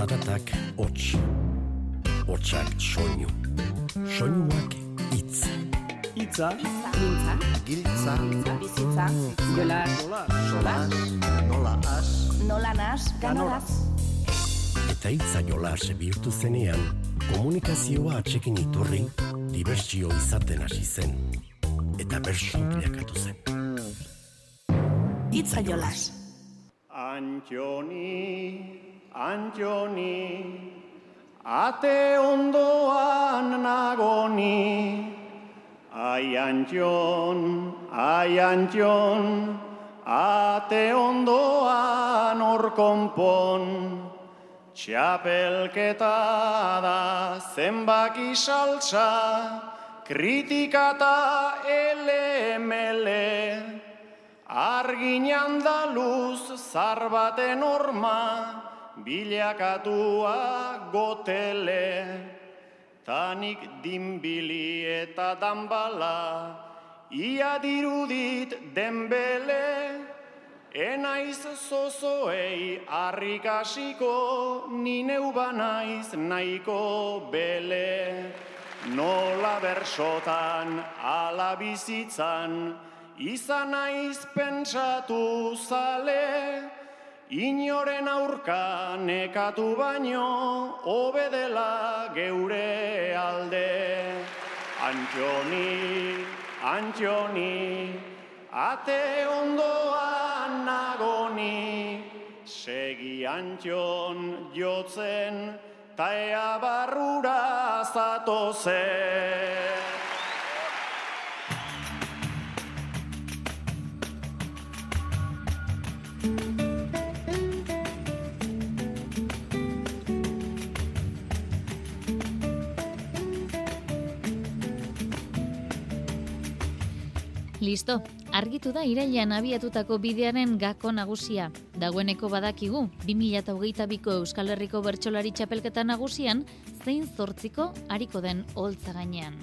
Zaratak hots. Hotsak soinu. Soinuak hitz. Itza, Mintza, Giltza, bizitza, jolas, solas, nola as, nola nas, ganoraz. Eta hitza jolas bihurtu zenean, komunikazioa atxekin iturri, dibertsio izaten hasi zen. Eta bersu bilakatu zen. Itza jolas. Antxoni, Antxoni, ate ondoan nagoni. Ai Antxon, ai Antxon, ate ondoan hor konpon. Txapelketa da zenbaki saltza, kritikata ele-mele. Argin andaluz zar baten orma, bilakatua gotele. Tanik dinbili eta danbala, ia dirudit denbele. Enaiz zozoei harrikasiko, nineu banaiz nahiko bele. Nola bersotan, ala bizitzan, izan naiz pentsatu zale, inoren aurka nekatu baino, obedela geure alde. Antxoni, Antxoni, ate ondoan nagoni, segi Antxon jotzen, ta ea barrura zatozen. Listo, argitu da irailean abiatutako bidearen gako nagusia. Dagoeneko badakigu, 2008ko Euskal Herriko Bertsolari Txapelketa nagusian, zein zortziko hariko den holtza gainean.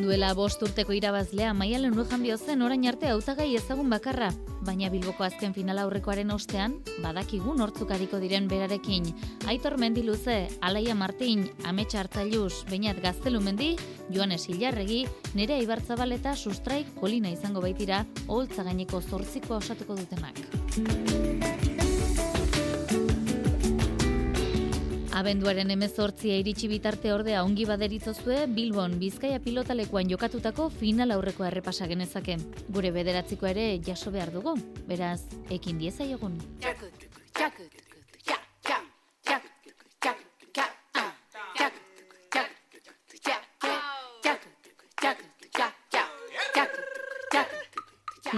Duela bost urteko irabazlea Maialen Rujanbio zen orain arte hautagai ezagun bakarra, baina Bilboko azken final aurrekoaren ostean, badakigu nortzuk hariko diren berarekin. Aitor Mendiluze, Alaia Martin, Ametsa Hartzailuz, Beñat Gaztelumendi, Joanes Ilarregi, Nerea Ibarzabal eta Sustraik Kolina izango baitira, holtza gaineko zortziko osatuko dutenak. Abenduaren emezortzia iritsi bitarte ordea ongi baderitzozue, Bilbon Bizkaia pilotalekuan jokatutako final aurreko errepasa genezake. Gure bederatziko ere jaso behar dugu, beraz, ekin dieza egun.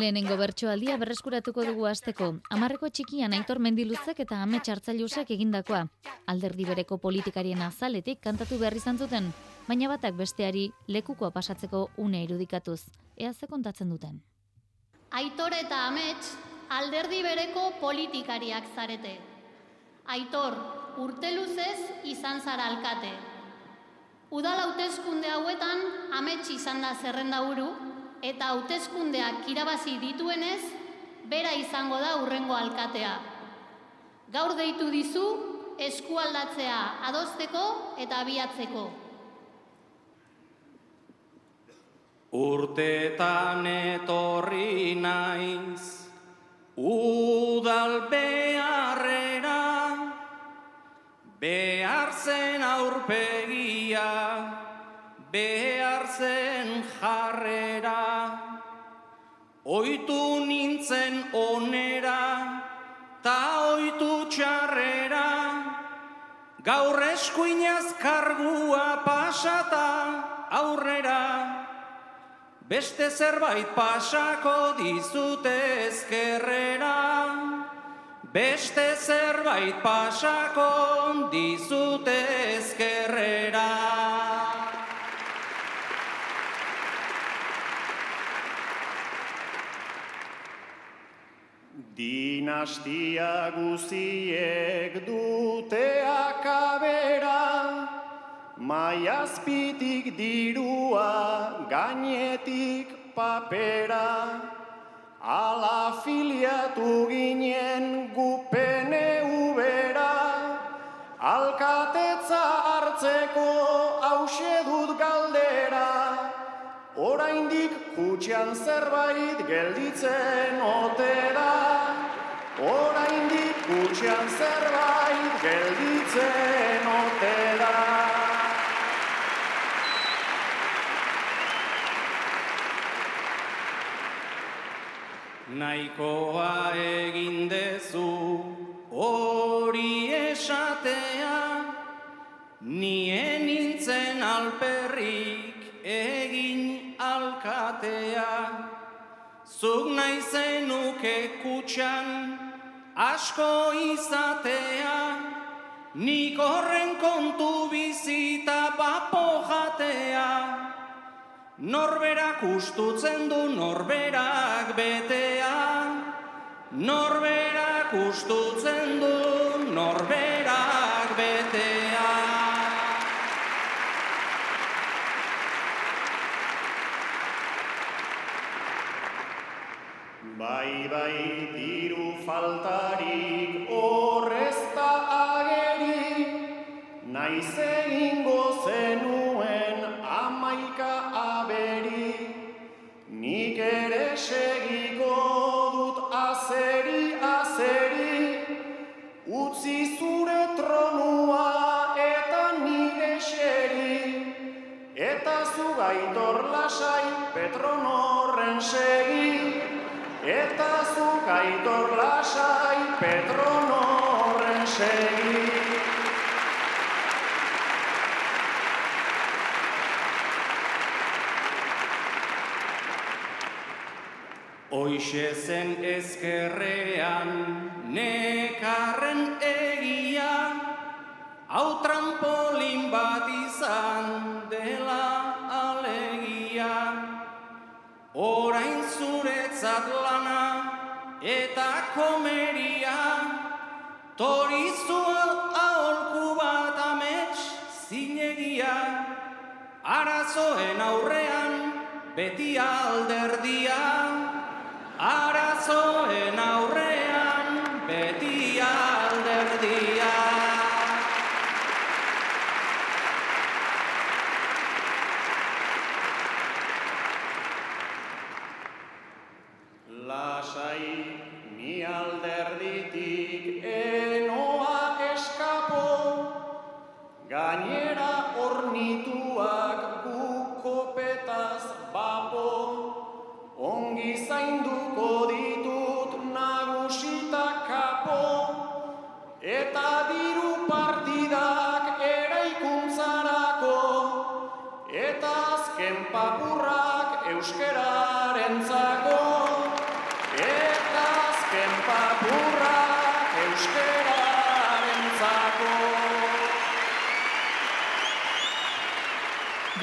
Lehenengo bertsoaldia berreskuratuko dugu asteko. Amarreko txikian Aitor Mendiluzek eta Ame Txartzailuzek egindakoa. Alderdi bereko politikarien azaletik kantatu behar izan zuten, baina batak besteari lekukoa pasatzeko une irudikatuz. Ea ze kontatzen duten. Aitor eta Amets alderdi bereko politikariak zarete. Aitor, urte luzez izan zara alkate. Udal hauteskunde hauetan Amets izan da zerrenda buru, eta hauteskundeak irabazi dituenez, bera izango da urrengo alkatea. Gaur deitu dizu, eskualdatzea adosteko eta abiatzeko. Urtetan etorri naiz, udal beharrera, behar zen aurpegia, behar zen jarrera, oitu nintzen onera, ta oitu txarrera, gaur eskuinaz kargua pasata aurrera, beste zerbait pasako dizute ezkerrera, beste zerbait pasako dizute ezkerrera. Dinastia guziek dute akabera, maiazpitik dirua, gainetik papera, ala filiatu ginen gupene ubera, alkatetza hartzeko hause dut galdera, oraindik kutxean zerbait gelditzen otera. Oraindik kutxan zerbait gelditzen ote da. Naikoa egin dezu hori esatea, nien nintzen alperrik egin alkatea. Zuk nahi zenuke kutxan asko izatea, nik horren kontu bizita papo jatea. Norberak ustutzen du norberak betea, norberak ustutzen du norberak betea. Bai, bai, faltarik horrezta ageri, naiz egingo zenuen amaika aberi, nik ere segiko dut azeri, azeri, utzi zure tronua eta nire xeri, eta zu gaitor lasai Petronorren segi, eta zu gaitor lasai Petronorren segi. Hoixe zen ezkerrean nekarren egia, hau trampolin bat izan dela Orain zuretzat lana eta komeria, torizu aholku bat amets zinegia, arazoen aurrean beti alderdia. Arazoen aurrean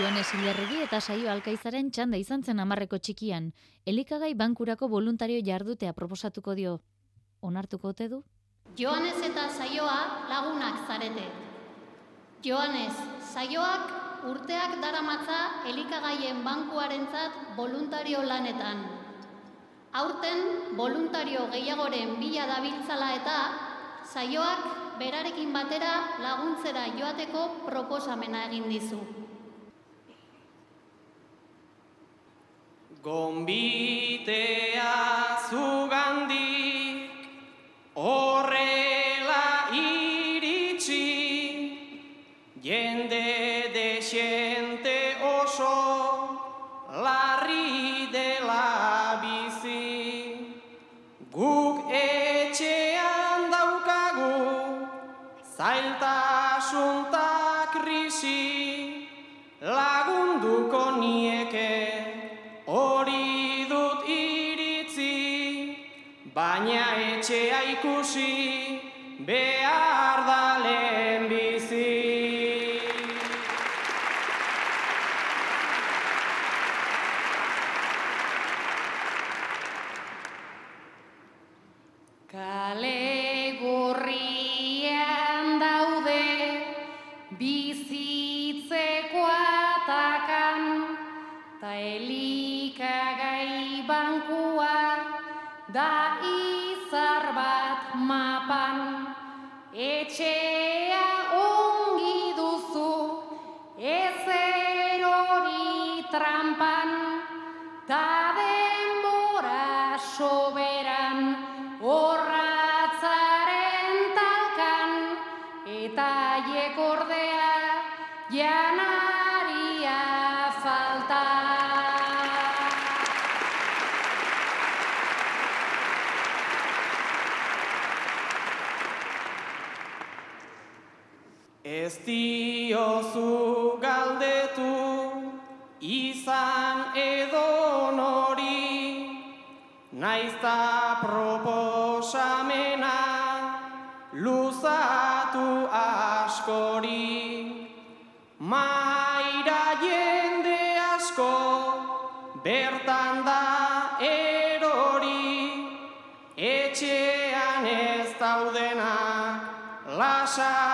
Joanes Ilerregi eta saio alkaizaren txanda izan zen amarreko txikian, elikagai bankurako voluntario jardutea proposatuko dio. Onartuko ote du? Joanes eta saioa lagunak zarete. Joanes, saioak urteak daramatza elikagaien bankuarentzat voluntario lanetan. Aurten voluntario gehiagoren bila dabiltzala eta saioak berarekin batera laguntzera joateko proposamena egin dizu. Convite janaria falta. Ez diozu galdetu izan edo nori, naizta proposamena luzatu askori. Lasai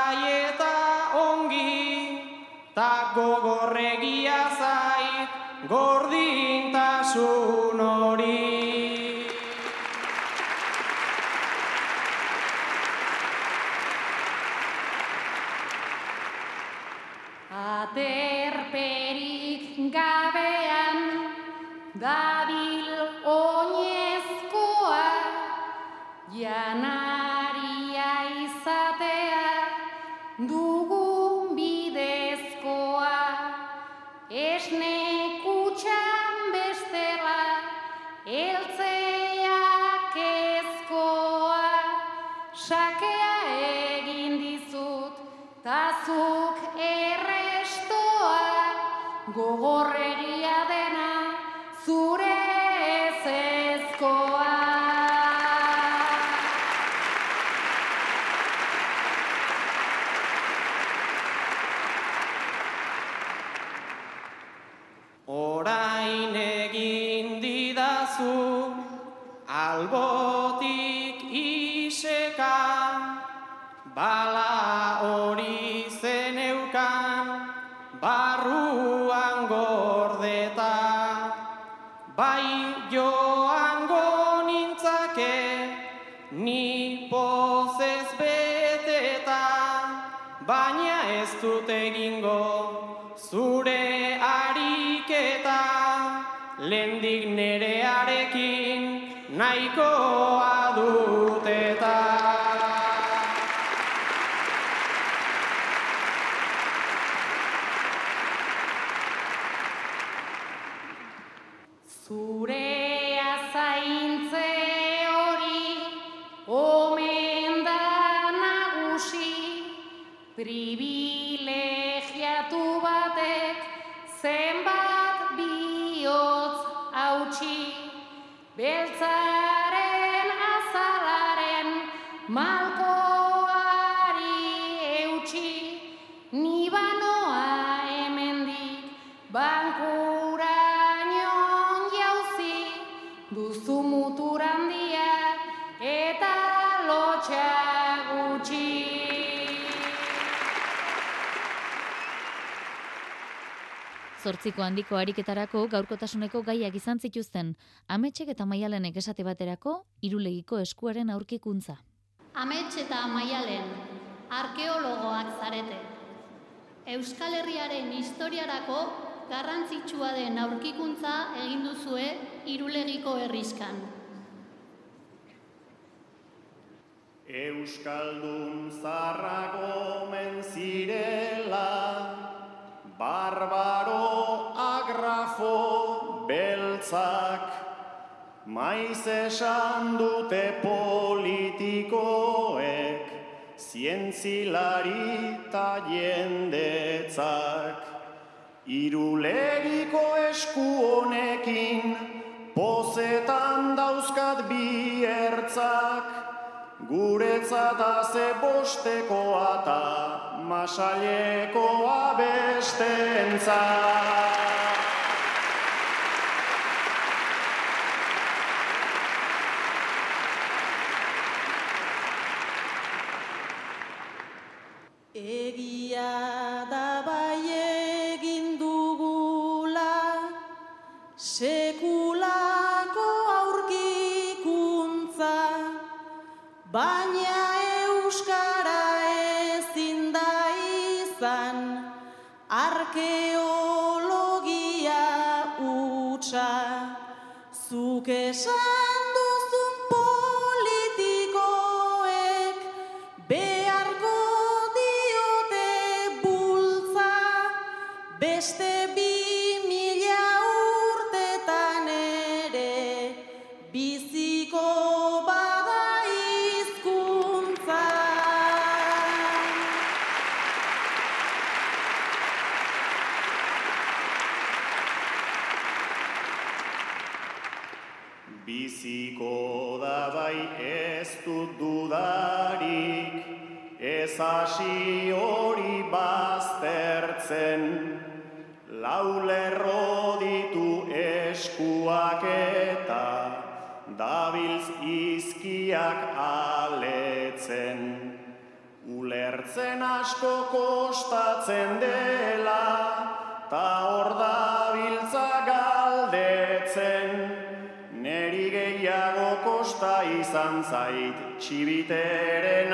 Zortziko handiko ariketarako gaurkotasuneko gaiak izan zituzten, ametsek eta maialenek esate baterako, irulegiko eskuaren aurkikuntza. Amets eta maialen, arkeologoak zarete. Euskal Herriaren historiarako garrantzitsua den aurkikuntza egin duzue irulegiko herriskan. Euskaldun zarrak omen zirela, barbaro agrafo beltzak, maiz esan dute politikoek, zientzilari ta jendetzak. Irulegiko esku honekin, pozetan dauzkat bi ertzak, Guretzat aze bostekoa ta masailekoa bestentzat. Biziko da bai ez dut dudarik, ez hasi hori baztertzen, lau lerro ditu eskuak eta dabiltz izkiak aletzen. Ulertzen asko kostatzen dela, zait txibiteren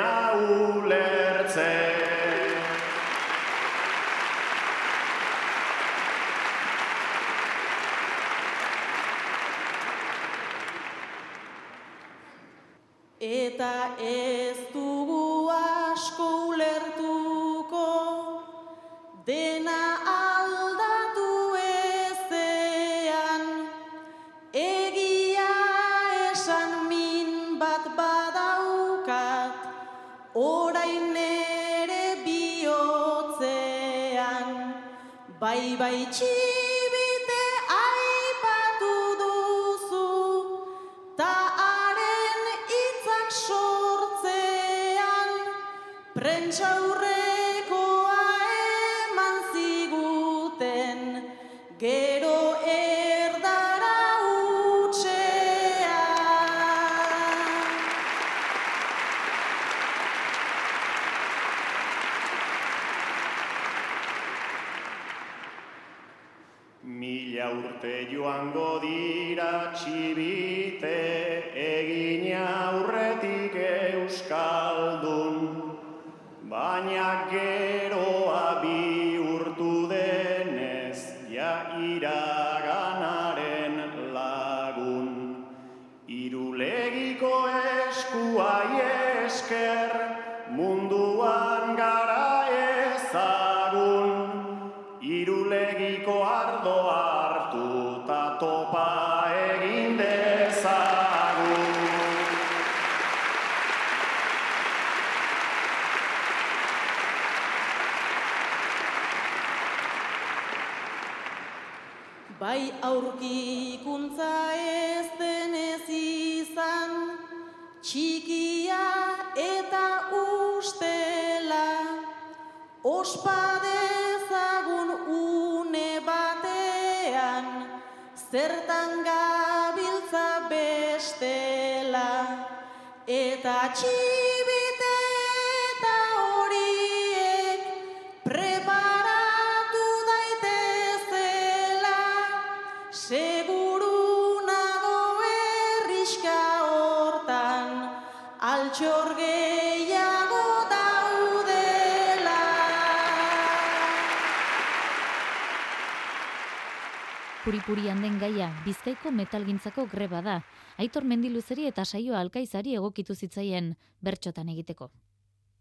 ulertzen. Eta ez Mila urte joango dira txibite egin aurretik euskaldun, baina geroa eta Puripurian den gaia, bizkaiko metalgintzako greba da. Aitor mendiluzeri eta saioa alkaizari egokitu zitzaien bertxotan egiteko.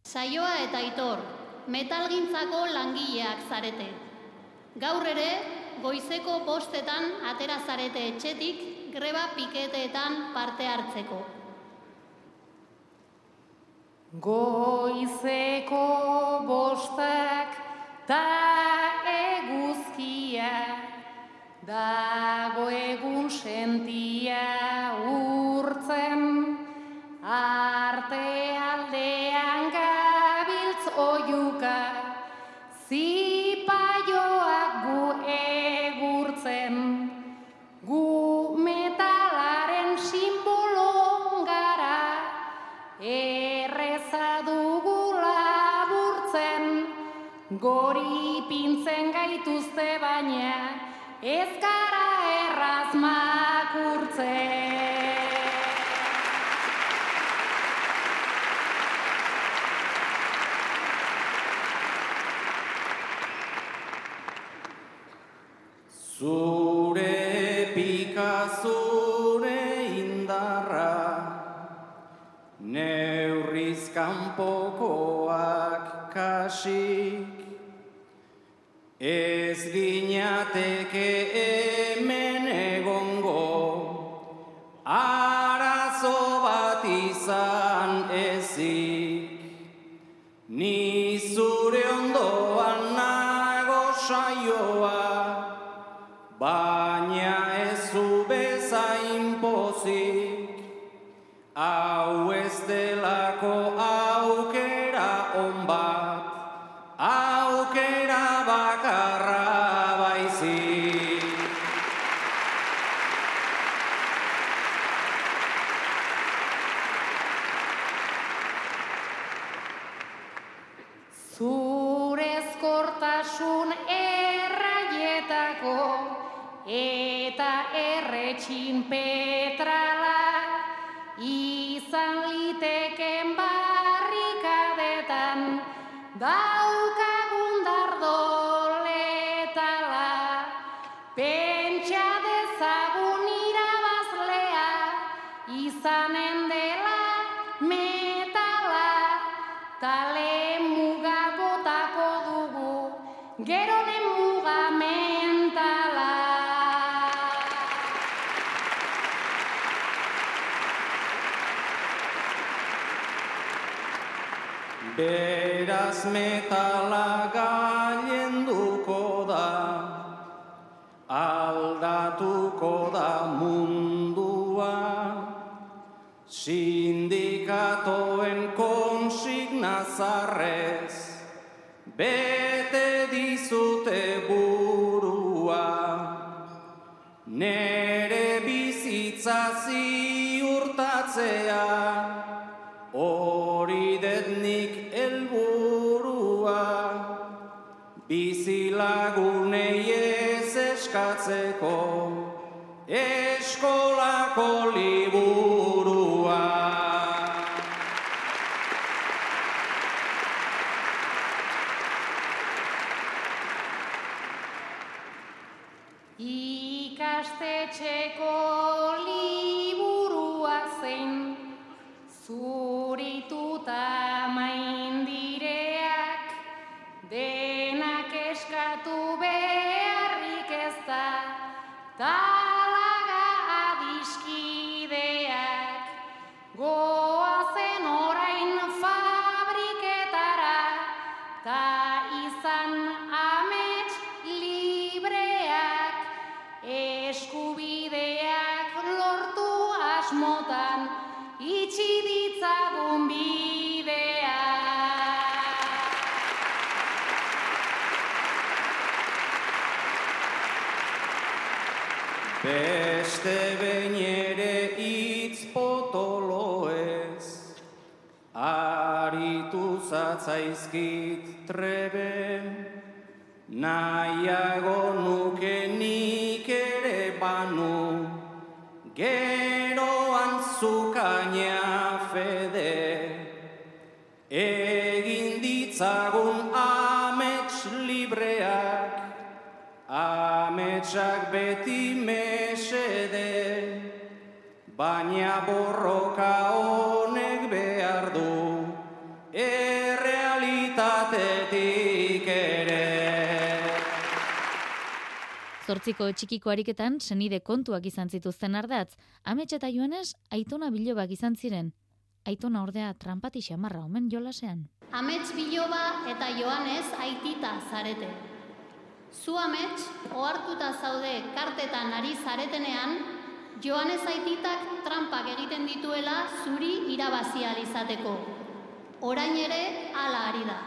Saioa eta aitor, metalgintzako langileak zarete. Gaur ere, goizeko bostetan atera zarete etxetik greba piketeetan parte hartzeko. Goizeko bostak ta eguzkia dago egun sentia urtzen arte aldean gabiltz oiuka zipaioak gu egurtzen. Gu metalaren simbolon gara erreza dugu laburtzen gori pintzen gaituzte baina ez gara erraz makurtzen Zure pika zure indarra Neurriz kanpokoak kasik Ez ginateke hemen egongo Arazo izan ezik. Ni zure ondoan nago saioa, baina ez zu bezain pozik. Hau ez delako Beraz metala gailenduko da, aldatuko da mundua, sindikatoen konsigna zarrez, eskatzeko eskolako liburua. Zortziko txikiko ariketan senide kontuak izan zituzten ardatz, amets eta joanes aitona bilobak izan ziren. Aitona ordea trampati xamarra omen jolasean. Amets biloba eta joanez aitita zarete. Zu amets, ohartuta zaude kartetan ari zaretenean, joanez aititak trampak egiten dituela zuri irabazi ahal izateko. Orain ere hala ari da.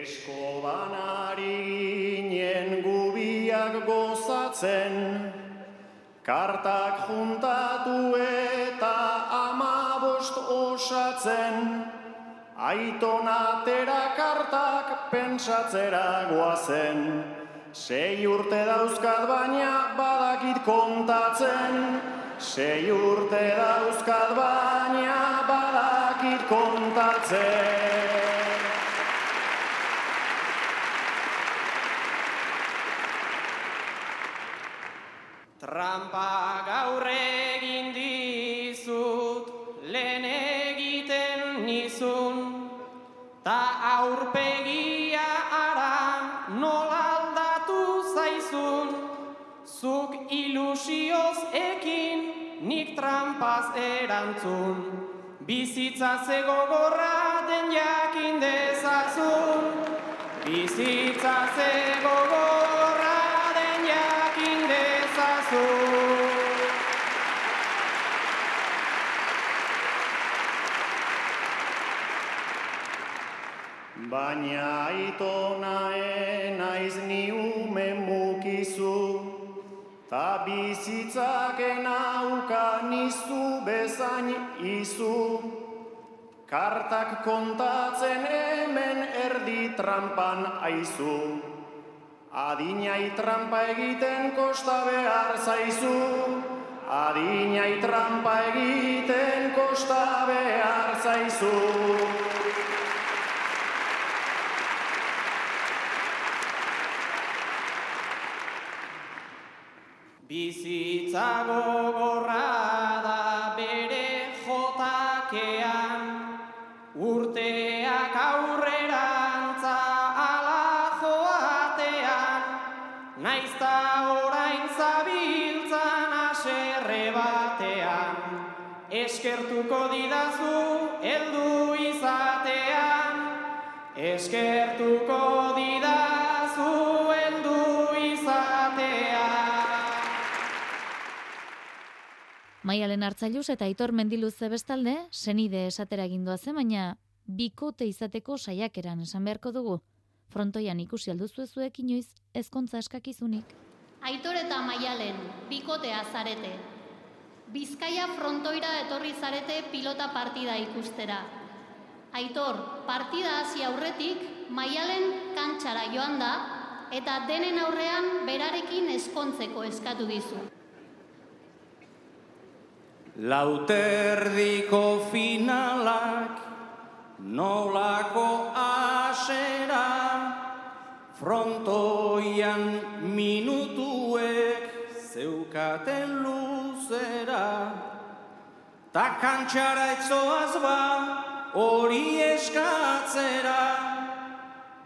Eskolan ari ginen gubiak gozatzen, kartak juntatu eta amabost osatzen, aiton atera kartak pentsatzera goazen, sei urte dauzkat baina badakit kontatzen, sei urte dauzkat baina badakit kontatzen. Trampa gaur egin dizut, lehen egiten nizun, ta aurpegia ara nola aldatu zaizun, zuk ilusioz ekin nik trampaz erantzun, bizitza zego gorra den jakin dezazun, bizitza zego Baina aitona naiz ni ume mukizu, ta bizitzak enauka nizu bezain izu. Kartak kontatzen hemen erdi trampan aizu, adinai trampa egiten kosta behar zaizu. Adinai trampa egiten kosta behar zaizu. Bizitza gogorra da bere jotakean, urteak aurrerantza ala joatean, naizta orain zabiltzan aserre batean, eskertuko didazu heldu izatean, eskertuko Maialen hartzailuz eta Aitor Mendiluze bestalde, senide esatera gindoa zen, baina bikote izateko saiakeran esan beharko dugu. Frontoian ikusi alduzu zuek inoiz ezkontza eskakizunik. Aitor eta Maialen, bikotea zarete. Bizkaia frontoira etorri zarete pilota partida ikustera. Aitor, partida hasi aurretik, Maialen kantxara joan da, eta denen aurrean berarekin eskontzeko eskatu dizu. Lauterdiko finalak nolako asera frontoian minutuek zeukaten luzera. Ta kantxara etzoaz ba hori eskatzera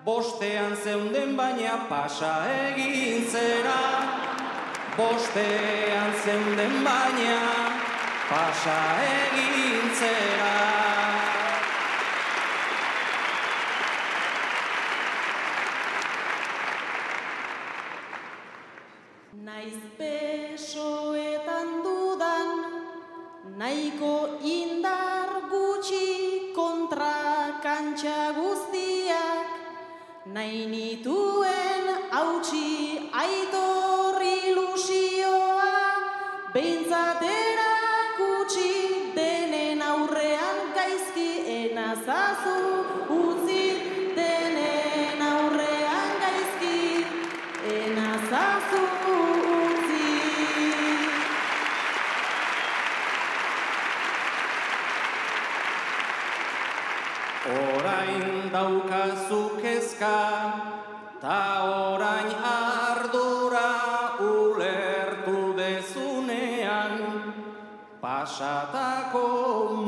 bostean zeunden baina pasa egin zera. Bostean zeunden baina pasa egin zera. Naiz besoetan dudan, nahiko indar gutxi kontra kantxa guztiak, nahi nituen daukazu kezka, ta orain ardura ulertu dezunean, pasatako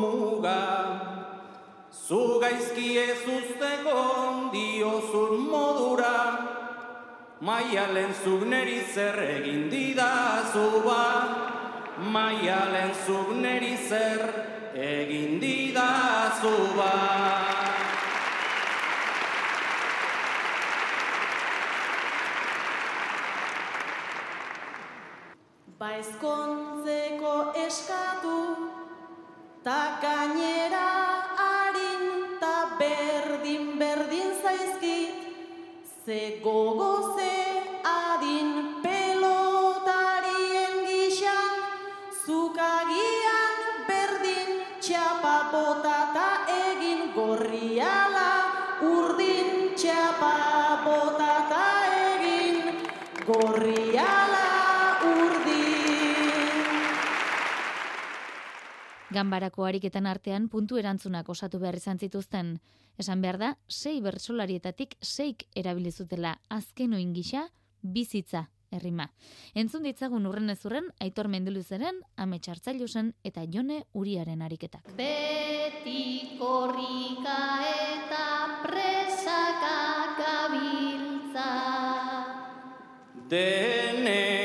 muga. Zu gaizki ez usteko diozun modura, maialen zuk neri zer egin didazu ba, maialen zuk neri zer egin didazu ba. Ba ezkontzeko eskatu, ta gainera harin ta berdin berdin zaizkit, ze gogo Ganbarako ariketan artean puntu erantzunak osatu behar izan zituzten. Esan behar da, sei bertsolarietatik seik erabili zutela azken oin gisa, bizitza errima. Entzun ditzagun urren ezurren, Aitor Menduluzeren, Ame Txartzailusen eta Jone Uriaren ariketak. Beti korrika eta presaka gabiltza. Denera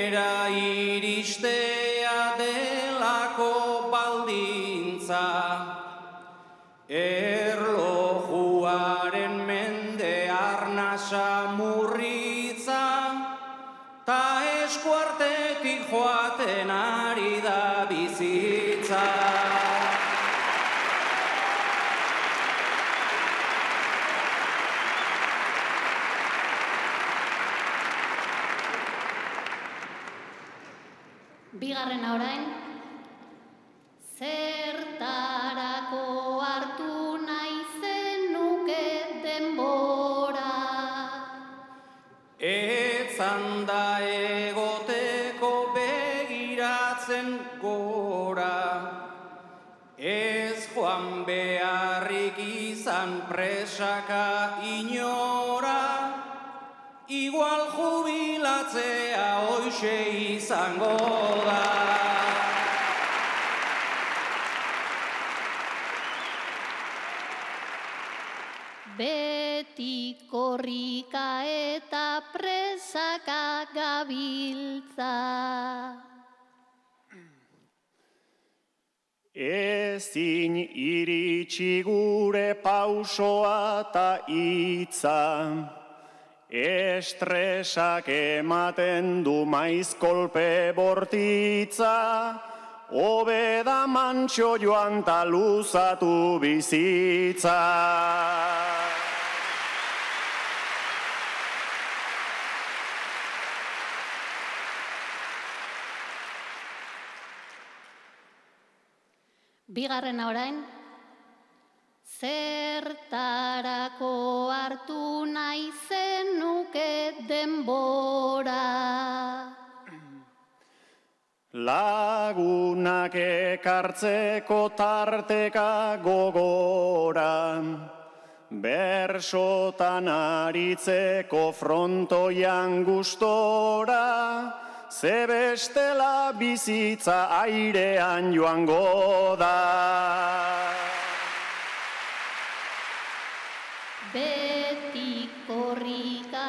Etzan da egoteko begiratzen gora, ez joan beharrik izan presaka inora, igual jubilatzea hoxe izango da. Beti korrika eta gabiltza. Ezin iritsi gure pausoa ta hitza, estresak ematen du maiz kolpe bortitza, hobeda mantxo joan ta luzatu bizitza. Bigarrena orain, zertarako hartu nahi zenuke denbora. Lagunak ekartzeko tarteka gogora, bersotan aritzeko frontoian gustora, ze bestela bizitza airean joango da. Beti korrika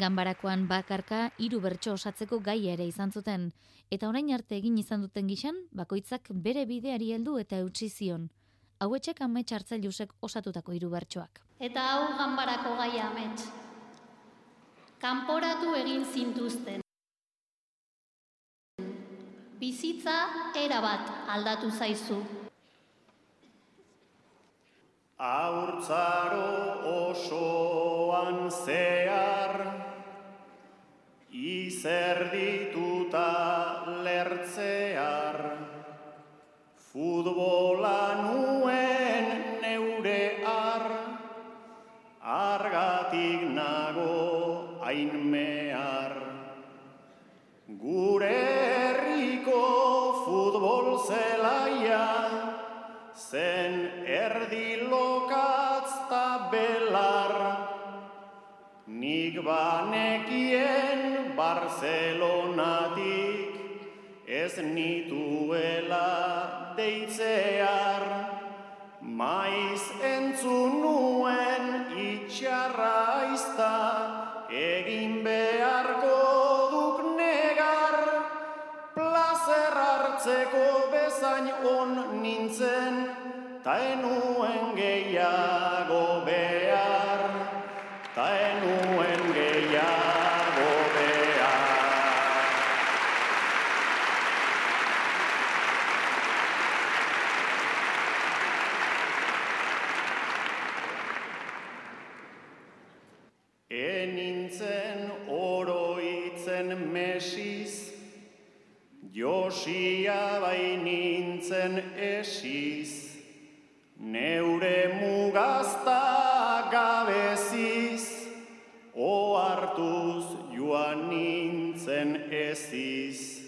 Ganbarakoan bakarka hiru bertso osatzeko gaia ere izan zuten, eta orain arte egin izan duten gixan, bakoitzak bere bideari heldu eta eutsi zion. Hauetxek amets hartzailusek osatutako hiru bertsoak. Eta hau ganbarako gaia amets. Kanporatu egin zintuzten. Bizitza erabat aldatu zaizu. Haurtzaro osoan zehar, izerdituta lertzear, futbola nuen neure ar, argatik nago hain mehar. Gure herriko futbol zelaia, zen erdi lokatz ta belar. Nik banekien Barcelonatik ez nituela deitzear. Maiz entzun nuen itxarra izta, egin beharko duk negar. Plazer hartzeko bezain on nintzen, ta enuen gehiago behar. Bai nintzen esiz, neure mugazta gabeziz, oartuz joan nintzen eziz.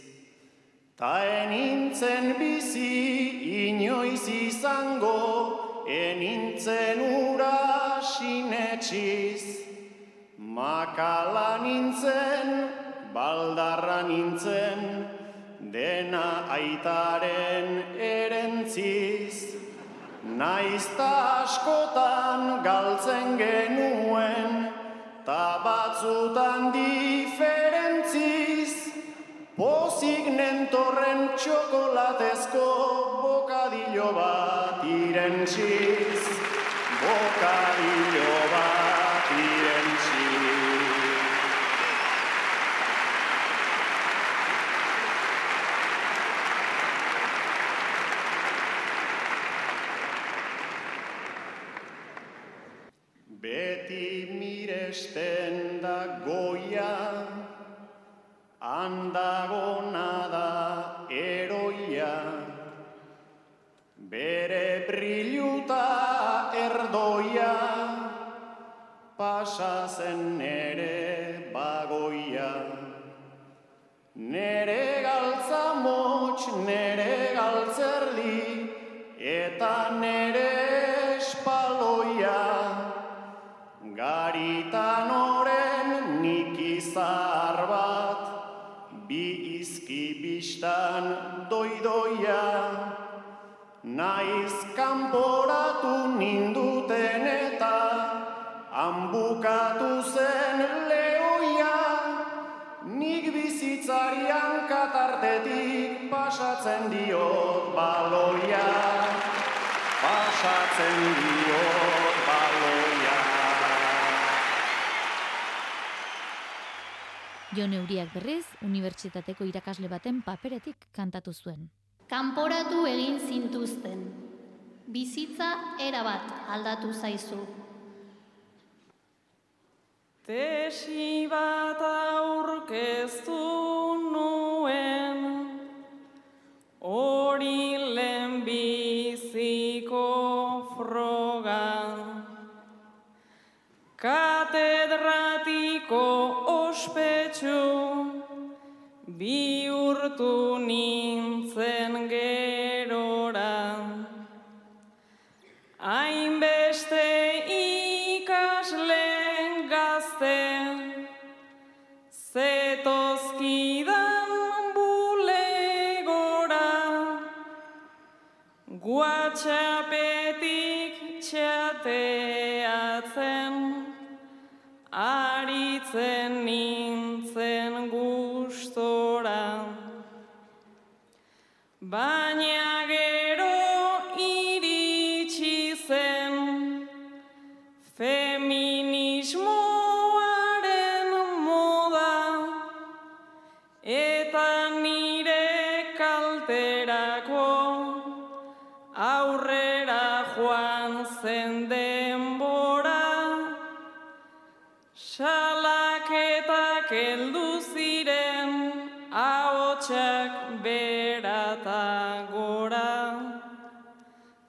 Ta enintzen bizi inoiz izango, enintzen ura sinetxiz. Makala nintzen, baldarra nintzen, dena aitaren erentziz. Naizta askotan galtzen genuen, ta batzutan diferentziz. Pozik nentorren txokolatezko bokadillo bat irentziz. Bokadillo bat handagona da pasatzen diot baloia. Pasatzen diot baloia. Jon Euriak berriz, unibertsitateko irakasle baten paperetik kantatu zuen. Kanporatu egin zintuzten. Bizitza erabat aldatu zaizu. Tesi bat aurkeztu hori lehenbiziko froga. Katedratiko ospetsu, bihurtu nintzen gerora. Gora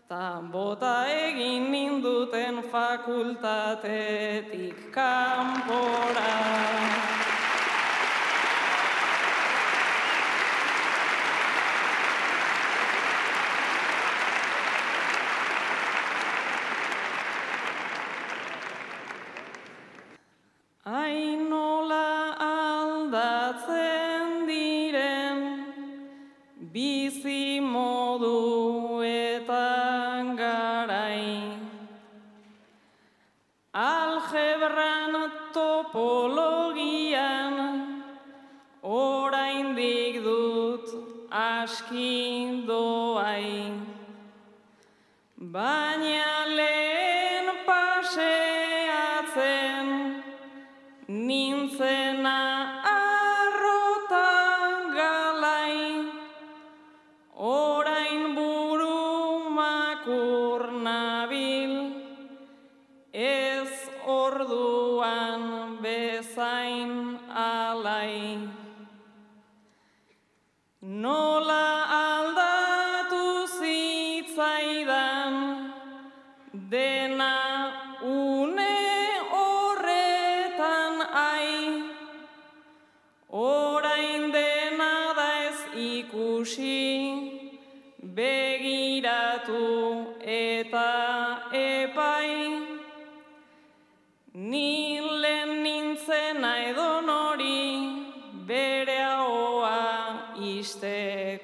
ta bota egin ninduten fakultatetik kanpora. Ainola Baina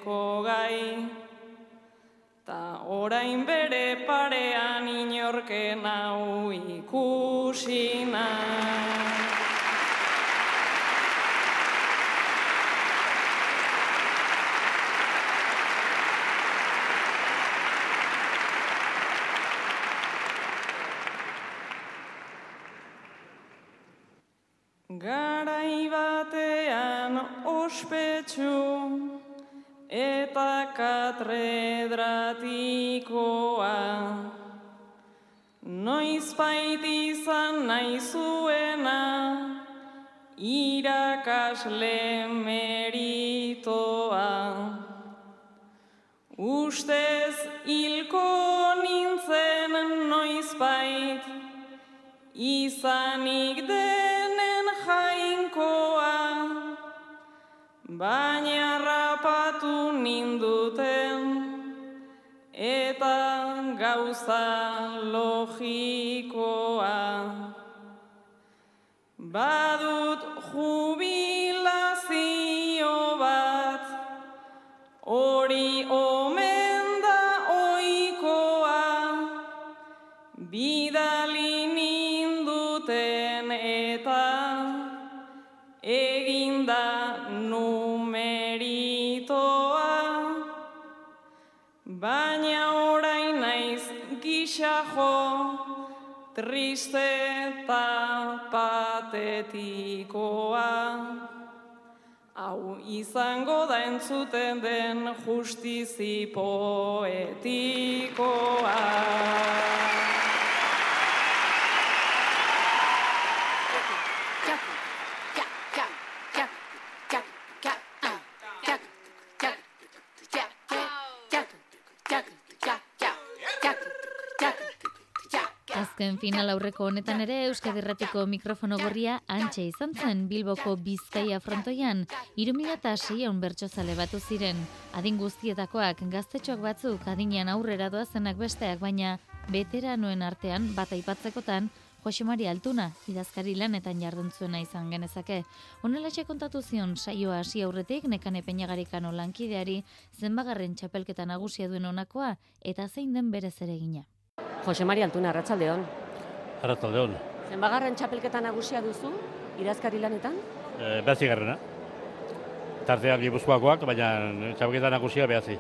isteko gai Ta orain bere parean inorken hau ikusi nahi. Garai batean ospetsu eta katredratikoa. Noiz bait izan nahi zuena, irakasle meritoa. Ustez hilko nintzen noiz bait, izanik denen jainkoa, baina gauza logikoa. Badut jubilazio triste eta patetikoa. Hau izango da entzuten den justizi poetikoa. Azken final aurreko honetan ere Euskadi Irratiko mikrofono gorria antxe izan zen Bilboko Bizkaia frontoian, irumila eta seion bertsozale batu ziren. Adin guztietakoak gaztetxoak batzuk adinean aurrera doazenak besteak, baina veteranoen artean bat aipatzekotan Jose Mari Altuna, idazkari lanetan jardun izan genezake. Honelaxe kontatu zion saioa hasi aurretik nekane peinagarikano lankideari zenbagarren txapelketa nagusia duen honakoa eta zein den bere zeregina. Jose Mari Altuna, Arratsaldeon. Arrataldeon, Zenbagarren txapelketa nagusia duzu, idazkari lanetan? e, behazi garrena. Tarteak gipuzkoakoak, baina txapelketa nagusia behazi.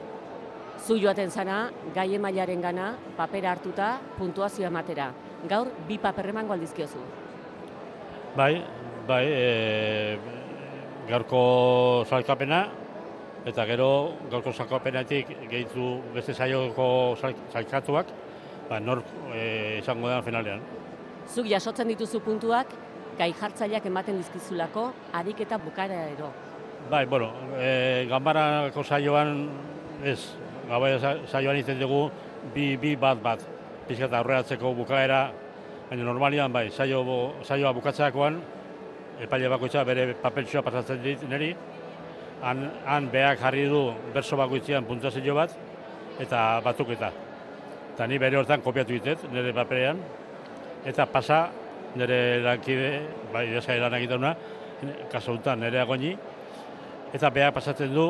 Zu joaten zana, gai emailaren gana, papera hartuta, puntuazioa ematera. Gaur, bi paper emango aldizkiozu. Bai, bai, e, gaurko salkapena, eta gero gaurko salkapenatik gehitu beste saioko sal- salkatuak, ba, nor e, izango da finalean. Zuk jasotzen dituzu puntuak, gai jartzaileak ematen dizkizulako, harik eta bukaera ero. Bai, bueno, e, gambarako saioan, ez, gabai saioan izan dugu bi, bi bat bat, pixka eta aurreratzeko bukaera, baina normalian bai, saio, saioa bukatzerakoan, epaile bakoitza bere papeltxoa pasatzen dit niri, han, han beak jarri du berso bakoitzean puntuazio bat, eta batuketa. Eta ni bere hortan kopiatu ditet, nire paperean, eta pasa nire lankide, bai, idazkari lan egiten kaso honetan nire agoni, eta beha pasatzen du,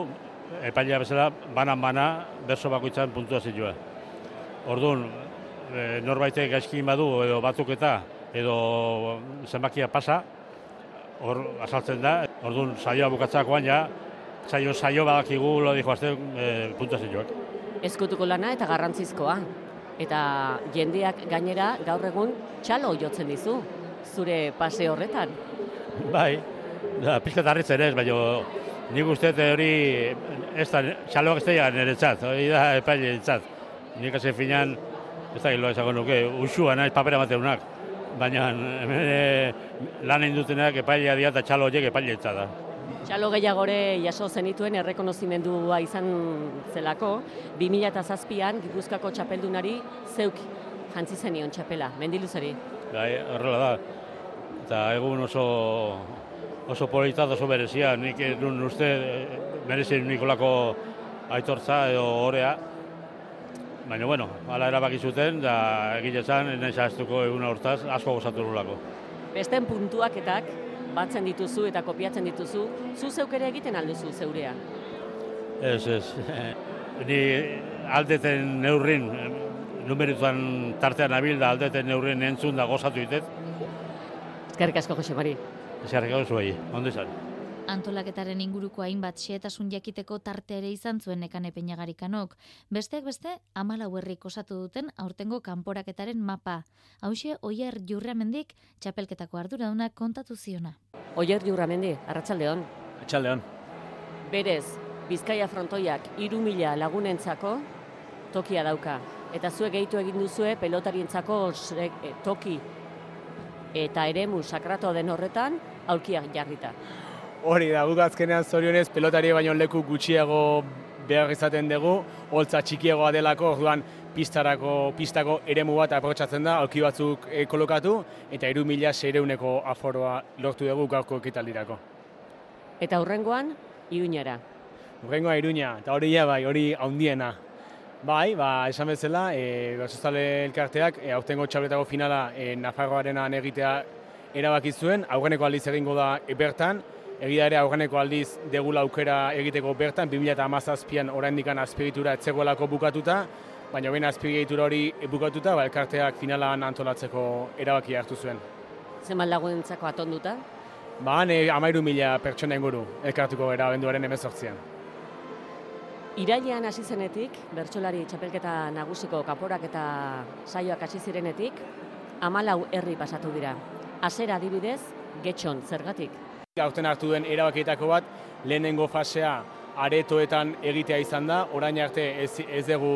epailea bezala, banan-bana, berso bakoitzan puntuazioa. Orduan, e, norbaitek gaizkin badu, edo batuketa, edo zenbakia pasa, hor azaltzen da. Orduan, saioa bukatzakoan ja, saio saio badakigu lo dijo azte e, puntuazioak. Ezkutuko lana eta garrantzizkoa. Eta jendeak gainera gaur egun txalo jotzen dizu, zure pase horretan. Bai, da, pixka tarritzen ez, baina nik uste hori ez da, txaloak ez da niretzat, hori da epaile entzat. Nik hasi finan, ez da giloa esango nuke, usua naiz papera mateunak. Baina hemen e, lan egin dutenak epailea dira eta txalo horiek epaile da. Txalo gehiagore jaso zenituen errekonozimendua izan zelako, 2007an Gipuzkoako txapeldunari zeuk jantzi zenion txapela, mendiluzari. Bai, horrela da. Eta egun oso oso polita oso berezia, nik nun uste merezi Nikolako aitortza edo orea. Baina, bueno, ala erabaki zuten, da egile zan, nahi zahaztuko egun hortaz, asko gozatu nolako. Besten puntuaketak batzen dituzu eta kopiatzen dituzu, zu zeuk ere egiten alduzu zeurea. Ez, ez. Ni aldeten neurrin, numerituan tartean nabil da aldeten neurrin entzun da gozatu ditet. Eskerrik asko, Jose Mari. Eskerrik asko zuei, ondo izan. Antolaketaren inguruko hainbat xehetasun jakiteko tarte ere izan zuen nekane peñagarikanok. Besteak beste, amalau herrik osatu duten aurtengo kanporaketaren mapa. Hauxe, oier jurramendik txapelketako arduradunak kontatu ziona. Oier jurramendi, arratsaldeon. Arratsaldeon. Berez, Bizkaia frontoiak iru mila lagunentzako tokia dauka. Eta zuek gehitu egin duzue pelotarientzako eh, toki eta eremu sakrato den horretan aulkiak jarrita. Hori da, guk azkenean zorionez pelotari baino leku gutxiago behar izaten dugu, holtza txikiagoa delako, orduan pistarako, pistako eremu bat aprotsatzen da, aulki batzuk e, kolokatu, eta iru mila seireuneko aforoa lortu dugu gaurko ekitaldirako. Eta hurrengoan, iruñara. Urrengoa iruña, eta hori ja bai, hori haundiena. Bai, ba, esan bezala, e, Basozale elkarteak, e, aurtengo txabletako finala e, Nafarroarenan egitea erabaki zuen, aurreneko aldiz egingo da e, bertan, egia ere aurreneko aldiz degula aukera egiteko bertan, 2008an oraindikan azpigitura etzegoelako bukatuta, baina baina azpigitura hori bukatuta, ba, elkarteak finalan antolatzeko erabaki hartu zuen. Zeman lagunentzako atonduta? Ba, ne, amairu mila pertsona inguru elkartuko gara benduaren emezortzian. Irailean hasi zenetik, bertsolari txapelketa nagusiko kaporak eta saioak hasi zirenetik, amalau herri pasatu dira. Azera adibidez, getxon, zergatik? Gaurten hartu duen erabakietako bat, lehenengo fasea aretoetan egitea izan da, orain arte ez, ez dugu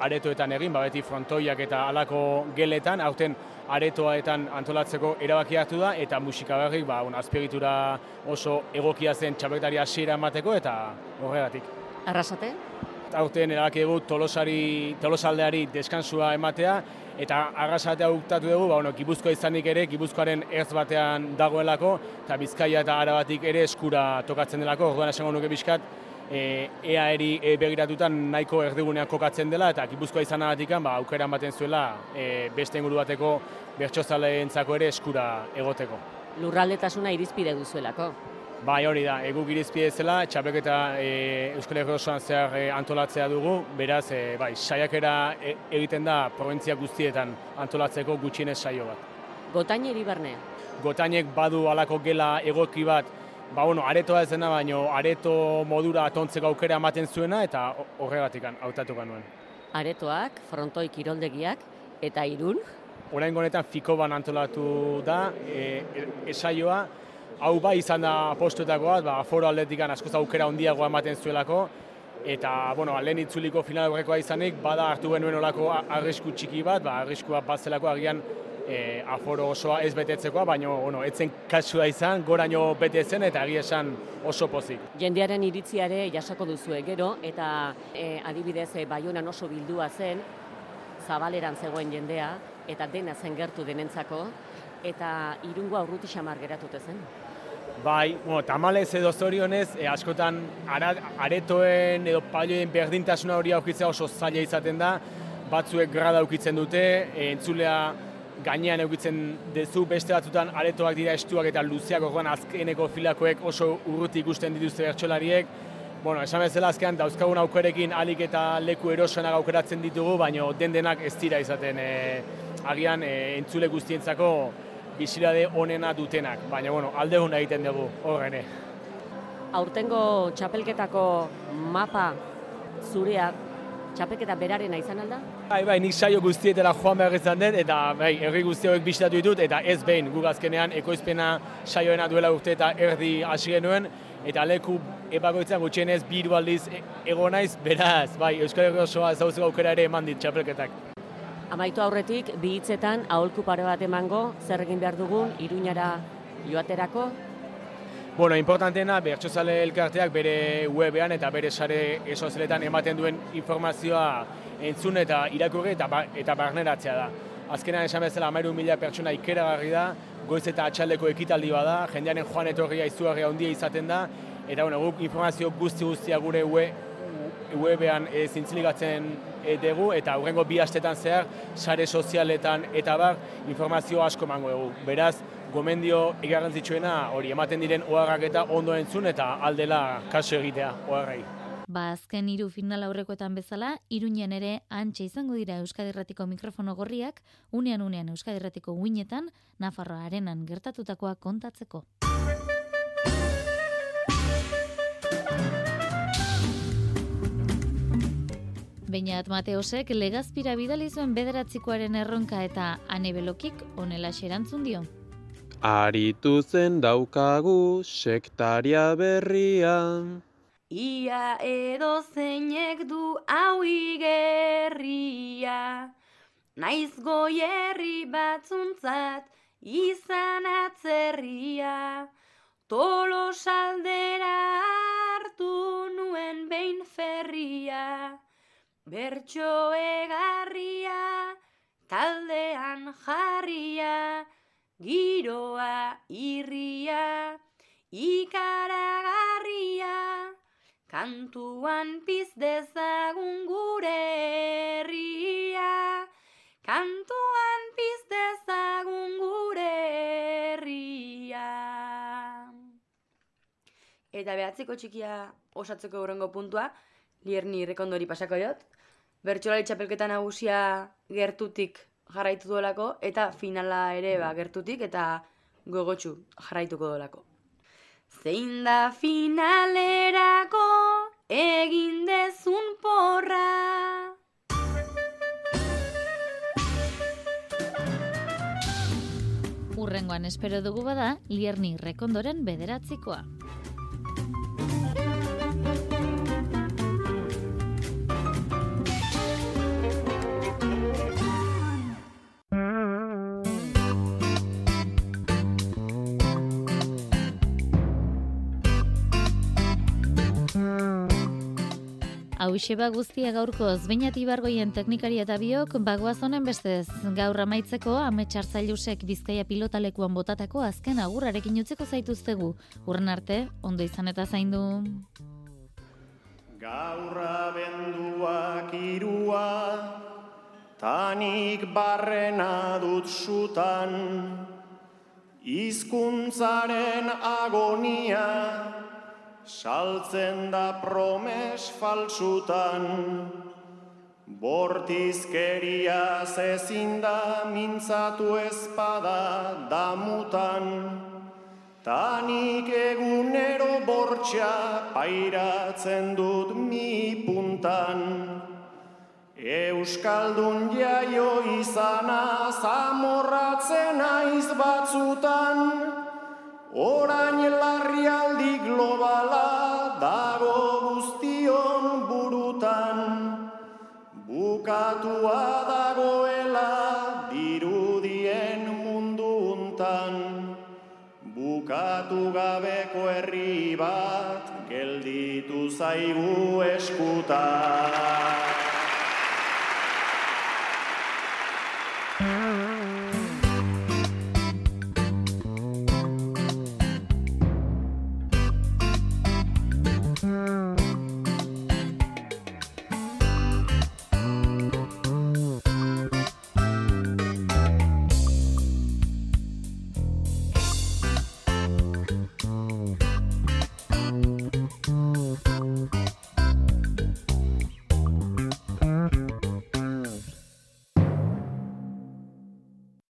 aretoetan egin, ba beti frontoiak eta alako geletan, aurten aretoaetan antolatzeko erabaki hartu da, eta musika berrik, ba, un, azpiegitura oso egokia zen txapelketari hasiera emateko, eta horregatik. Arrasate? Aurten erabaki dugu tolosari, tolosaldeari deskansua ematea, eta arrasatea uktatu dugu, ba, bueno, gipuzkoa izanik ere, gipuzkoaren erz batean dagoelako, eta bizkaia eta arabatik ere eskura tokatzen delako, orduan esango nuke bizkat, e, ea eri e, begiratutan nahiko erdigunean kokatzen dela, eta gipuzkoa izan abatikan, ba, aukera ematen zuela, e, beste inguru bateko bertxozaleentzako ere eskura egoteko. Lurraldetasuna irizpide duzuelako. Bai, hori da, eguk irizpide zela, txapeketa e, Euskal Herri osoan zehar e, antolatzea dugu, beraz, e, bai, saiakera e, egiten da provintzia guztietan antolatzeko gutxienez saio bat. Gotaine iribarne? Gotainek badu alako gela egoki bat, ba, bueno, aretoa ez dena, baino areto modura atontzeko aukera ematen zuena, eta horregatik hautatuko nuen. Aretoak, frontoi kiroldegiak, eta irun? Horain honetan Fikoban antolatu da, e, e, esaioa, hau bai izan da postuetako bat, ba, foro atletikan askoz aukera handiagoa ematen zuelako, eta, bueno, lehen itzuliko final aurrekoa izanik, bada hartu genuen olako arrisku txiki bat, ba, arriskua bat zelako agian e, aforo osoa ez betetzekoa, baina, bueno, etzen kasua izan, goraino bete zen, eta agia esan oso pozik. Jendearen iritziare jasako duzu gero, eta e, adibidez, e, baionan oso bildua zen, zabaleran zegoen jendea, eta dena zen gertu denentzako, eta irungo aurruti xamar geratute zen. Bai, bueno, tamalez edo zorionez, e, askotan aretoen edo palioen berdintasuna hori aukitzea oso zaila izaten da, batzuek grada aukitzen dute, e, entzulea gainean eukitzen dezu beste batzutan aretoak dira estuak eta luzeak orduan azkeneko filakoek oso urruti ikusten dituzte bertsolariek. Bueno, esan bezala azkean dauzkagun aukerekin alik eta leku erosoenak aukeratzen ditugu, baina den denak ez dira izaten e, agian e, entzule guztientzako bizirade onena dutenak, baina bueno, alde hona egiten dugu horrene. Aurtengo txapelketako mapa zurea txapelketa berarena izan alda? Bai, bai, nik saio guztietela joan behar izan dut, eta bai, herri guztioek bizitatu ditut, eta ez behin, guk azkenean ekoizpena saioena duela urte eta erdi hasi genuen, eta leku ebagoitzan gutxienez biru aldiz e, ego naiz, beraz, bai, Euskal Herri osoa zautzeko aukera ere eman dit txapelketak. Amaitu aurretik, bi hitzetan aholku pare bat emango, zer egin behar dugun, iruñara joaterako? Bueno, importanteena, bertxozale elkarteak bere webean eta bere sare esozialetan ematen duen informazioa entzun eta irakurri eta, ba, eta barneratzea da. Azkenean esan bezala amairu mila pertsona ikeragarri da, goiz eta atxaldeko ekitaldi bada, jendearen joan etorria izugarria handia izaten da, eta bueno, guk informazio guzti guztia gure webean e, zintziligatzen dugu, eta aurrengo bi astetan zehar, sare sozialetan eta bar, informazio asko mango dugu. Beraz, gomendio igarrantzitsuena hori ematen diren oharrak eta ondo entzun eta aldela kaso egitea oharrei. Ba, azken hiru final aurrekoetan bezala, iruñen ere antxe izango dira Euskadirratiko mikrofono gorriak, unean unean Euskadirratiko uinetan, Nafarroa arenan gertatutakoa kontatzeko. Beinat Mateosek legazpira bidali zuen bederatzikoaren erronka eta anebelokik onela xerantzun dio. Aritu zen daukagu sektaria berria. Ia edo zeinek du hau igerria. Naiz goierri batzuntzat izan atzerria. Tolo saldera hartu nuen behin ferria. Bertxo egarria, taldean jarria giroa irria, ikaragarria, kantuan pizdezagun gure herria, kantuan pizdezagun gure herria. Eta behatzeko txikia osatzeko horrengo puntua, lierni rekondori pasako jot, bertxolari txapelketa nagusia gertutik jarraitu duelako eta finala ere ba, gertutik eta gogotsu jarraituko duelako. Zein da finalerako egin dezun porra? Urrengoan espero dugu bada, lierni rekondoren bederatzikoa. Hau ba guztia gaurko zbeinat ibargoien teknikari eta biok bagoaz honen bestez gaur amaitzeko ametsartzailusek bizkaia pilotalekuan botatako azken agurrarekin utzeko zaituztegu. Urren arte, ondo izan eta zaindu. Gaurra benduak irua, tanik barrena dut sutan, izkuntzaren agonia, saltzen da promes faltsutan, bortizkeria zezin da mintzatu espada damutan, tanik egunero bortxa pairatzen dut mi puntan. Euskaldun jaio izana zamorratzen aiz batzutan, Orain larrialdi globala dago guztion burutan, bukatua dagoela dirudien mundu untan, bukatu gabeko herri bat gelditu zaigu eskutan.